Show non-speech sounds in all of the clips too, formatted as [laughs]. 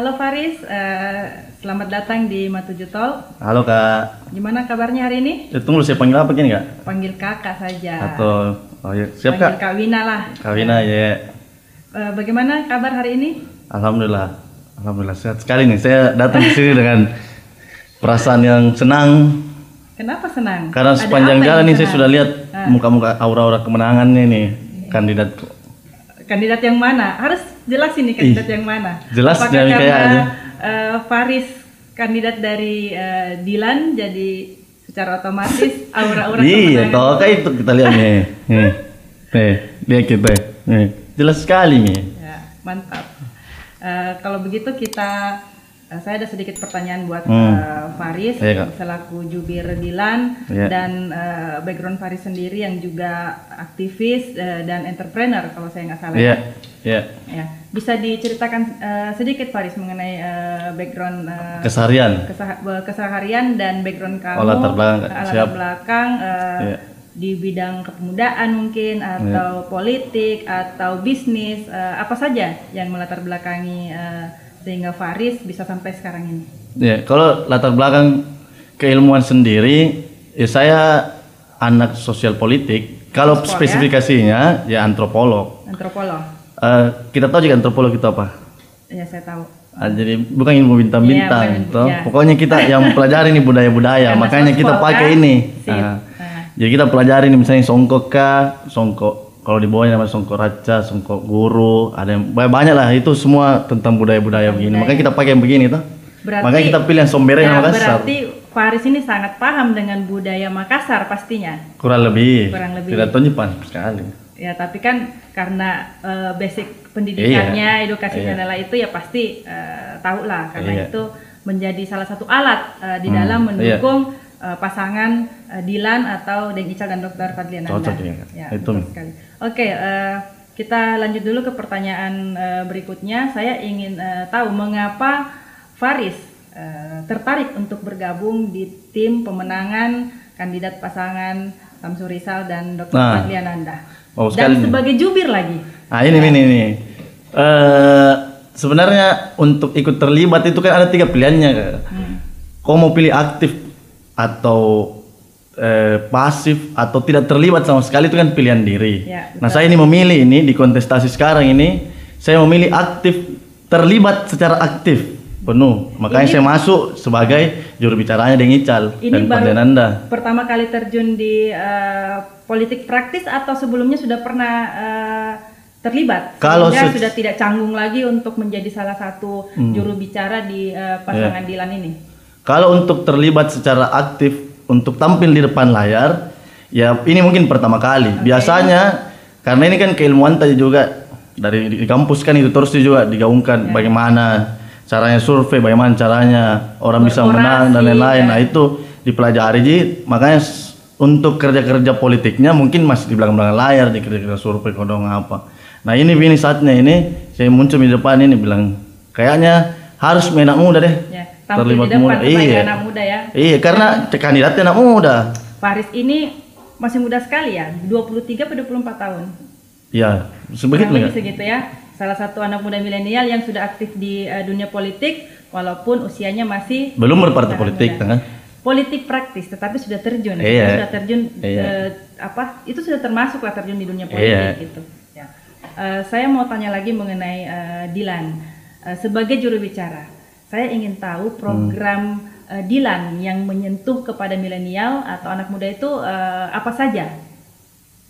Halo Faris, eh, selamat datang di Matuju Tol. Halo kak, Gimana kabarnya hari ini? Eh, tunggu saya panggil apa gini kak? Panggil kakak saja. Atau oh ya siap Panggil kak? Kak Wina lah. Kawina ya. Eh, bagaimana kabar hari ini? Alhamdulillah, alhamdulillah sehat sekali nih. Saya datang ke sini dengan perasaan yang senang Kenapa senang? karena Ada sepanjang jalan nih saya sudah lihat Ah. muka-muka aura-aura kemenangannya nih kandidat. Kandidat yang mana? Harus jelasin nih kandidat yang mana. jelas Apakah karena kayaknya. eh, Faris kandidat dari eh, Dilan jadi secara otomatis aura-aura Iya, toh kayak itu kita lihat nih. [laughs] Nih, nih, lihat kita. Nih, jelas sekali nih. Ya, mantap. Eh, kalau begitu kita eh, saya ada sedikit pertanyaan buat Hmm. eh, Faris Iya, Kak. selaku jubir Dilan Iya. dan eh, background Faris sendiri yang juga aktivis eh, dan entrepreneur kalau saya nggak salah. Iya, iya. Ya, bisa diceritakan eh, sedikit Faris mengenai eh, background eh, Keseharian. kesah- eh, keseharian dan background kamu, latar belakang, latar belakang eh, Iya. di bidang kepemudaan mungkin atau politik atau bisnis eh, apa saja yang melatar belakangi eh, sehingga Faris bisa sampai sekarang ini. Ya, kalau latar belakang keilmuan sendiri, ya saya anak sosial politik. Kalau ya? spesifikasinya ya antropolog. Antropolog. Eh, kita tahu juga antropolog itu apa? Ya saya tahu. Ah, jadi bukan ilmu Iya, bintang-bintang, bukan, toh. iya. Pokoknya kita yang pelajari nih budaya-budaya, Karena makanya kita pakai kan? ini. Sip. Ah. Nah, Jadi kita pelajari nih misalnya songkok kah, songkok kalau di bawahnya namanya songkok raja, songkok guru, ada yang banyak, banyak lah itu semua tentang budaya-budaya begini. Makanya kita pakai yang begini toh. Berarti- Makanya kita pilih yang sombere ya, yang Makassar. berarti Faris ini sangat paham dengan budaya Makassar pastinya. Kurang lebih. Kurang lebih. Tidak tahu Jepang sekali. Ya, tapi kan karena eh, basic pendidikannya, edukasinya Iya. adalah itu ya pasti eh, tahu lah karena Iya. itu menjadi salah satu alat eh, di Hmm, dalam iya. mendukung eh, pasangan eh, Dilan atau Deng Ical dan Dr. Fadlian. Cocok ya, Itu. betul sekali. Oke, eh, kita lanjut dulu ke pertanyaan eh, berikutnya. Saya ingin eh, tahu mengapa Faris eh, tertarik untuk bergabung di tim pemenangan kandidat pasangan Samsul Rizal dan Dr. Nah. Fadlian Anda. Oh, dan sekali sebagai jubir lagi. Ah ini ini ini. Eh sebenarnya untuk ikut terlibat itu kan ada tiga pilihannya. Hmm. Kau mau pilih aktif atau eh, pasif atau tidak terlibat sama sekali itu kan pilihan diri. Ya, nah saya ini memilih ini di kontestasi sekarang ini saya memilih aktif terlibat secara aktif penuh. Makanya saya masuk sebagai juru bicaranya dengan Ical Ini dan Pandananda. pertama kali terjun di eh, politik praktis atau sebelumnya sudah pernah eh, terlibat? Kalau se- sudah tidak canggung lagi untuk menjadi salah satu Hmm. juru bicara di Ya. pasangan Dilan ini. Kalau untuk terlibat secara aktif untuk tampil di depan layar, ya ini mungkin pertama kali. Biasanya karena ini kan keilmuan tadi juga dari di kampus kan itu terus juga digaungkan bagaimana caranya survei, bagaimana caranya orang bisa menang dan lain-lain. ya. Nah itu dipelajari Ji. Makanya untuk kerja-kerja politiknya mungkin masih di belakang-belakang layar di kerja-kerja survei kodong apa. Nah ini ini saatnya ini saya muncul di depan ini bilang kayaknya harus anak muda deh Ya, tampil di depan sebagai Iya. anak muda ya. Iya, karena kandidatnya anak muda. Faris ini masih muda sekali ya, 23 atau 24 tahun. Iya, sebegitu ya. segitu ya. Salah satu anak muda milenial yang sudah aktif di eh, dunia politik walaupun usianya masih Belum berpartai politik, muda. kan? politik praktis tetapi sudah terjun Iya. sudah terjun Iya. eh, apa itu sudah termasuk lah terjun di dunia politik Iya. gitu ya. Eh, saya mau tanya lagi mengenai eh, Dilan Eh, sebagai juru bicara saya ingin tahu program eh, Dilan yang menyentuh kepada milenial atau anak muda itu eh, apa saja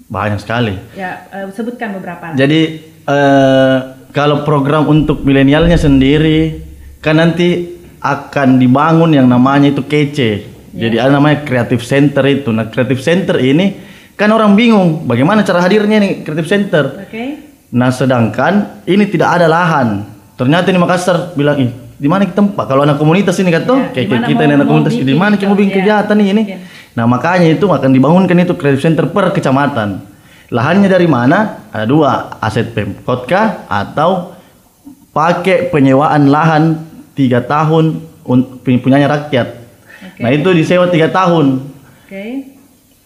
Banyak sekali. ya eh, sebutkan beberapa. Jadi eh, kalau program untuk milenialnya sendiri kan nanti akan dibangun yang namanya itu kece. Jadi ada namanya creative center itu. Nah, creative center ini kan orang bingung bagaimana cara hadirnya nih creative center. oke Nah, sedangkan ini tidak ada lahan. Ternyata di Makassar bilang, ih, di mana kita tempat? Kalau anak komunitas ini kan tuh, Ya, kayak kita ini anak komunitas, bikin di mana kita mau gitu, bikin ya. kegiatan nih ini? Bikin. Nah, makanya itu akan dibangunkan itu creative center per kecamatan. Lahannya dari mana? Ada dua, aset Pemkot kah? Atau pakai penyewaan lahan tiga tahun un- punyanya rakyat. Oke. Nah, itu disewa tiga tahun oke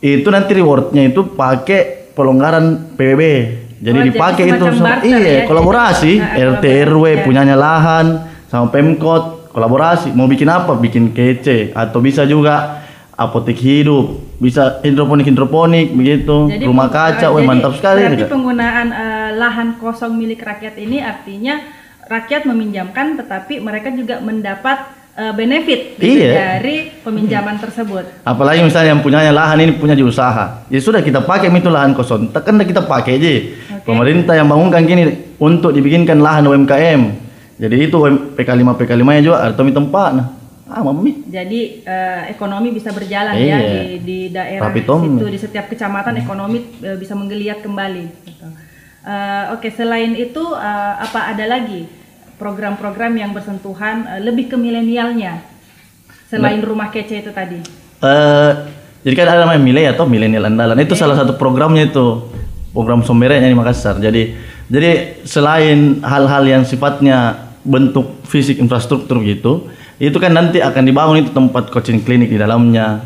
itu nanti rewardnya itu pakai pelonggaran PBB jadi Oh, jadi dipakai itu semacam sama- barter iya ya, kolaborasi jadi- nah, RT RW ya. punyanya lahan sama Pemkot kolaborasi mau bikin apa bikin kece atau bisa juga apotek hidup bisa hidroponik hidroponik begitu rumah kaca wah mantap sekali berarti Kak. penggunaan uh, lahan kosong milik rakyat ini artinya rakyat meminjamkan tetapi mereka juga mendapat uh, benefit gitu Iya. dari peminjaman tersebut. Apalagi misalnya yang punyanya lahan ini punya di usaha ya sudah kita pakai itu lahan kosong. Tekan kita pakai aja. Oke. pemerintah yang bangunkan gini untuk dibikinkan lahan UMKM jadi itu UM PK5 PK5 nya juga atau tempat nah ah mami Jadi eh, ekonomi bisa berjalan Iya. ya di, di daerah Tom. situ di setiap kecamatan ekonomi eh, bisa menggeliat kembali. gitu. Eh, Oke selain itu eh, apa ada lagi program-program yang bersentuhan eh, lebih ke milenialnya selain Nah. rumah kece itu tadi? Eh, jadi kan ada namanya Milea atau milenial andalan itu salah satu programnya itu program somberenya di Makassar jadi jadi selain hal-hal yang sifatnya bentuk fisik infrastruktur gitu itu kan nanti akan dibangun itu tempat coaching klinik di dalamnya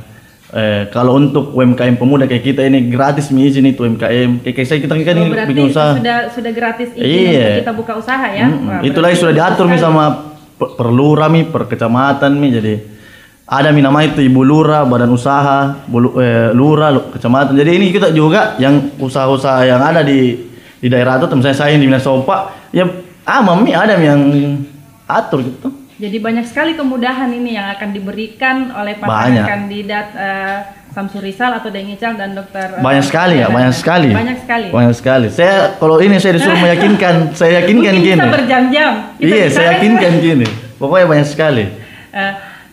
eh, kalau untuk UMKM pemuda kayak kita ini gratis izin itu UMKM kayak, kayak saya kita kan Oh, bikin usaha sudah sudah gratis izin Iya. untuk kita buka usaha ya? Mm-mm. Wah, itu lagi sudah diatur sekali. sama per, lurah mi per kecamatan mi jadi ada mi nama itu ibu lurah badan usaha bulu, eh, lurah lu- kecamatan jadi ini kita juga yang usaha-usaha yang ada di di daerah itu misalnya saya di Minasopa ya ah mami ada yang atur gitu. Jadi banyak sekali kemudahan ini yang akan diberikan oleh pasangan kandidat Rizal atau Deng Ical dan Dokter eh, banyak sekali ya banyak sekali. Banyak sekali. banyak sekali. Saya kalau ini saya disuruh [laughs] meyakinkan saya yakinkan Mungkin gini. bisa berjam-jam. Iya saya yakinkan gini. Pokoknya banyak sekali. Eh,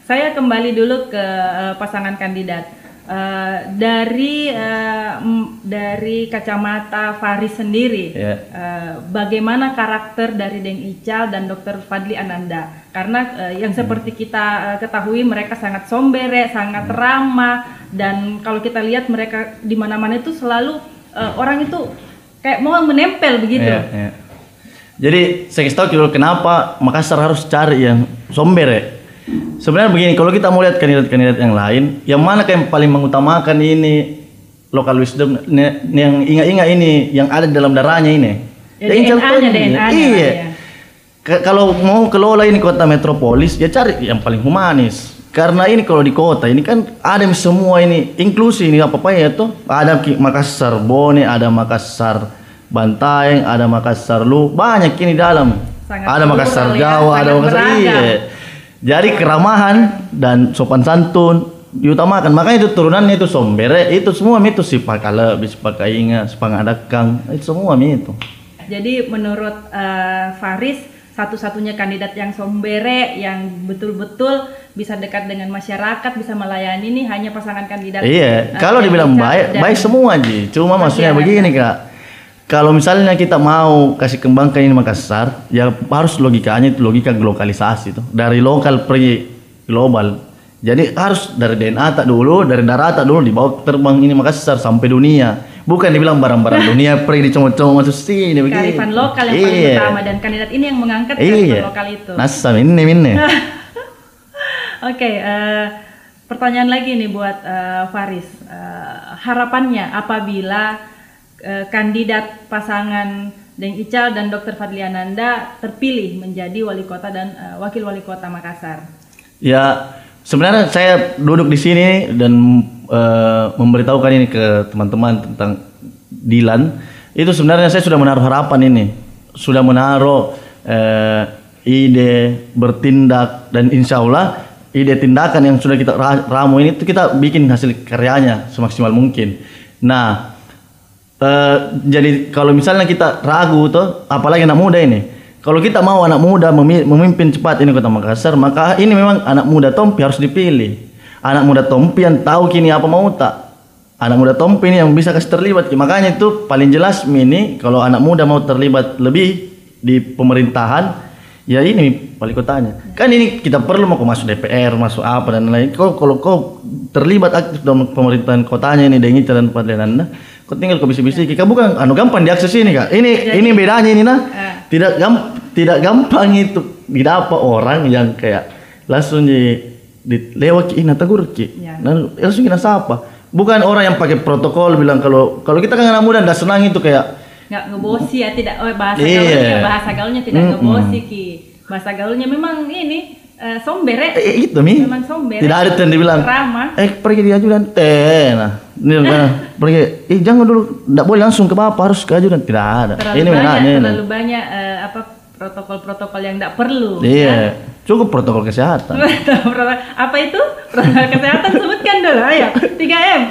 saya kembali dulu ke eh, pasangan kandidat. Eh, dari m- dari kacamata Faris sendiri, Iya. eh, bagaimana karakter dari Deng Ical dan Dr. Fadli Ananda? Karena eh, yang seperti kita eh, ketahui mereka sangat sombere, sangat ramah, dan kalau kita lihat mereka di mana-mana itu selalu eh, orang itu kayak mau menempel begitu. Iya, iya. Jadi saya kasih tahu kenapa Makassar harus cari yang somber ya. Sebenarnya begini, kalau kita mau lihat kandidat-kandidat yang lain, yang mana yang paling mengutamakan ini lokal wisdom yang ingat-ingat ini yang ada di dalam darahnya ini. Ya, DNA-nya, contohnya, DNA-nya Iya. ya. Kalau mau kelola ini kota metropolis, ya cari yang paling humanis. Karena ini kalau di kota ini kan ada semua ini inklusi ini apa apa ya tuh ada Makassar Bone, ada Makassar Bantaeng, ada Makassar Lu, banyak ini dalam. Sangat ada Makassar ya, Jawa, ada Makassar iya. Jadi keramahan dan sopan santun diutamakan. Makanya itu turunannya itu sombere, itu semua itu sifat kala, sifat kainga, sifat adakang, itu semua itu. Jadi menurut eh, Faris satu-satunya kandidat yang sombere yang betul-betul bisa dekat dengan masyarakat bisa melayani ini hanya pasangan kandidat. Iya, eh, kalau dibilang baik, baik semua Ji. Cuma maksudnya Masyarakat. begini kak. Kalau misalnya kita mau kasih kembangkan ini Makassar, ya harus logikanya itu logika globalisasi tuh. Dari lokal pergi global. Jadi harus dari DNA tak dulu, dari darah tak dulu dibawa terbang ini Makassar sampai dunia. Bukan dibilang barang-barang [laughs] dunia pergi dicomot-comot masuk sini begitu. kearifan lokal yang paling Iya. utama dan kandidat ini yang mengangkat kearifan Iya. lokal itu. Nasa minne minne. [laughs] Oke, eh, pertanyaan lagi nih buat eh, Faris. Eh, harapannya apabila eh, kandidat pasangan Deng Ical dan Dr. Fadliananda terpilih menjadi wali kota dan eh, wakil wali kota Makassar. Ya, sebenarnya saya duduk di sini dan eh, memberitahukan ini ke teman-teman tentang Dilan. Itu sebenarnya saya sudah menaruh harapan ini, sudah menaruh eh, ide bertindak dan insya Allah ide tindakan yang sudah kita ra- ramu ini itu kita bikin hasil karyanya semaksimal mungkin. Nah, Eh, jadi kalau misalnya kita ragu tuh, apalagi anak muda ini, kalau kita mau anak muda memi- memimpin cepat ini kota Makassar, maka ini memang anak muda Tompi harus dipilih. Anak muda Tompi yang tahu kini apa mau tak. Anak muda Tompi ini yang bisa kasih terlibat. Makanya itu paling jelas ini kalau anak muda mau terlibat lebih di pemerintahan, ya ini wali kotanya. Kan ini kita perlu mau masuk DPR, masuk apa dan lain. Kau kalau kau terlibat aktif dalam pemerintahan kotanya ini dengan dan Padliananda, kau tinggal kau bisik-bisik. Kau bukan anu gampang diakses ini kak. Ini ini bedanya ini nah. Eh. Tidak gam tidak gampang itu didapat orang yang kayak langsung di, di lewat ini tegur ki. Ya. Nah, langsung kita sapa. Bukan orang yang pakai protokol bilang kalau kalau kita kan anak muda nggak senang itu kayak nggak ngebosi ya tidak oh bahasa Iya. gaulnya bahasa gaulnya tidak Mm-mm. ngebosi ki bahasa gaulnya memang ini eh, somber ya. Eh, itu mi. Memang somber. Tidak ada yang dibilang. Ramah. Eh pergi di ajudan. Eh nah. Ini nah, pergi. Eh jangan dulu. Tidak boleh langsung ke bapak harus ke ajudan. Tidak ada. Terlalu ini banyak, ini, terlalu banyak eh, apa protokol-protokol yang tidak perlu. Iya. Cukup protokol kesehatan. Apa itu? Protokol kesehatan sebutkan dulu, ayo. 3M. [laughs]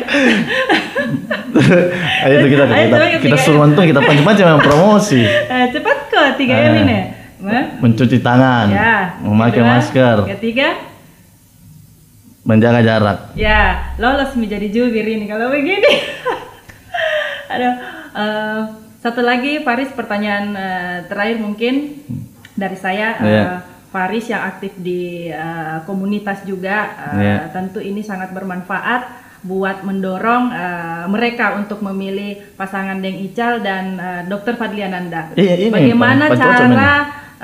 Ayo itu kita Ayo, kita, kita ketiga. suruh mantung kita pancing-pancing memang promosi. [laughs] Eh, cepat kok 3M Ah. ini. Hah? Mencuci tangan, Ya. memakai Kedua, masker, Ketiga, menjaga jarak. ya lolos menjadi jubir ini kalau begini. [laughs] Aduh, eh, satu lagi Faris pertanyaan eh, terakhir mungkin dari saya. eh, Iya. Faris yang aktif di eh, komunitas juga, eh, Iya. tentu ini sangat bermanfaat buat mendorong eh, mereka untuk memilih pasangan Deng Ical dan eh, Dr. Fadliananda. Iya, ini Bagaimana cara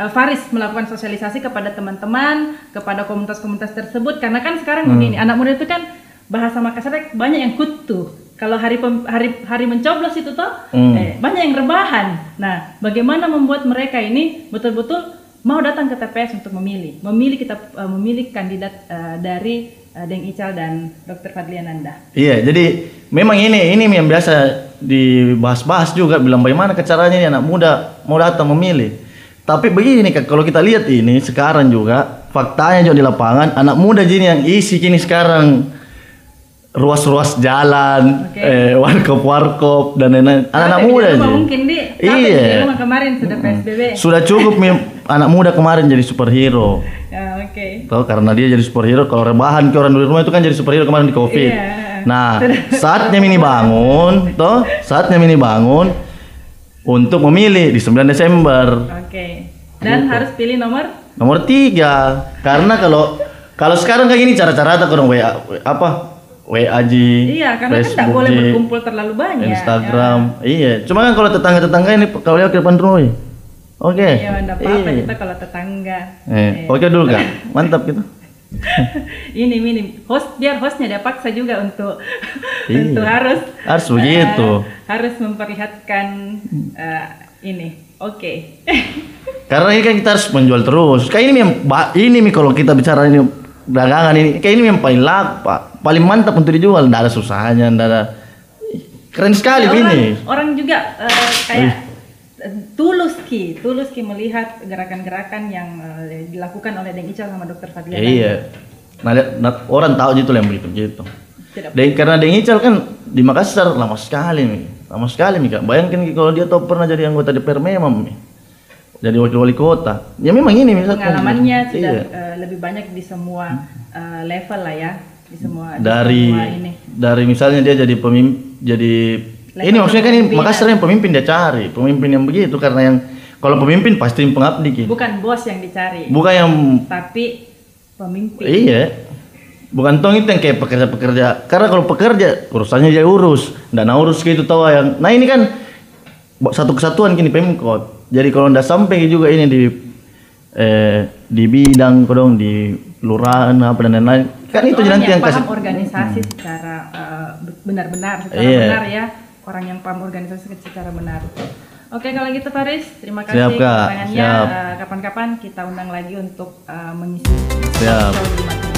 Faris melakukan sosialisasi kepada teman-teman, kepada komunitas-komunitas tersebut? Karena kan sekarang Hmm. begini, anak muda itu kan bahasa Makassar banyak yang kutu. Kalau hari pem- hari hari mencoblos itu toh Hmm. eh, banyak yang rebahan. Nah, bagaimana membuat mereka ini betul-betul mau datang ke TPS untuk memilih, memilih kita eh, memilih kandidat eh, dari eh, Deng Ical dan Dr. Fadliananda. Iya, jadi memang ini ini yang biasa dibahas-bahas juga bilang bagaimana caranya ini anak muda mau datang memilih. Tapi begini Kak, kalau kita lihat ini sekarang juga faktanya juga di lapangan anak muda jadi yang isi kini sekarang ruas-ruas jalan, Oke. eh, warkop-warkop dan lain-lain. Anak-anak Capek muda aja. mungkin di Iya. di rumah kemarin sudah PSBB. Sudah cukup anak muda kemarin jadi superhero. [laughs] Ya, oke. Tahu karena dia jadi superhero kalau rebahan ke orang di rumah itu kan jadi superhero kemarin di Covid. Iya. Nah, [laughs] saatnya Mini bangun, toh, saatnya Mini bangun untuk memilih di 9 Desember. Oke. Dan Gitu. harus pilih nomor Nomor tiga, karena kalau kalau sekarang kayak gini cara-cara tak orang WA apa WA Ji, Iya, karena kan tidak Facebook boleh berkumpul terlalu banyak. Instagram, iya. Cuma kan kalau tetangga-tetangga ini kalau ke depan ya. oke. Ya, enggak apa-apa Iya. kita kalau tetangga. Eh, oke dulu kak, [laughs] mantap gitu. [laughs] Ini minim host biar hostnya dia paksa juga untuk Iya. untuk harus Harus begitu. eh, harus memperlihatkan eh, ini. Oke. [laughs] Karena ini kan kita harus menjual terus. Kayak ini yang ini nih kalau kita bicara ini dagangan ini, kayak ini yang paling laku, Pak. Paling mantap untuk dijual, enggak ada susahnya, enggak ada keren sekali orang, ini. orang juga eh, kayak eh, tulus ki, tulus ki melihat gerakan-gerakan yang eh, dilakukan oleh Deng Ical sama Dokter Fadliana. Iya. Nah, nah, orang tahu gitu yang begitu gitu. Tidak Dan karena Deng Ical kan di Makassar lama sekali nih. Lama sekali nih Kak. Bayangkan kalau dia tahu pernah jadi anggota DPR memang nih. Jadi wakil wali kota. Ya memang ini misalnya. pengalamannya sudah Iya. eh, lebih banyak di semua eh, level lah ya, di semua di dari semua ini. dari misalnya dia jadi pemimpin jadi ini maksudnya kan ini. Makassar yang pemimpin dia cari pemimpin yang begitu karena yang kalau pemimpin pasti pengabdi Ki. Bukan bos yang dicari, bukan yang tapi pemimpin. iya bukan tong itu yang kayak pekerja-pekerja karena kalau pekerja urusannya dia urus dan urus gitu tahu yang nah ini kan satu kesatuan kini pemkot jadi kalau ndak sampai juga ini di eh di bidang kodong di kelurahan apa dan lain-lain kan itu nanti yang yang paham kasih Hmm. organisasi secara eh, benar-benar, secara Iya. benar ya. Orang yang paham organisasi secara benar. Oke kalau gitu Faris, terima kasih Siap, Kak. Siap. Kapan-kapan kita undang lagi untuk eh, mengisi Siap.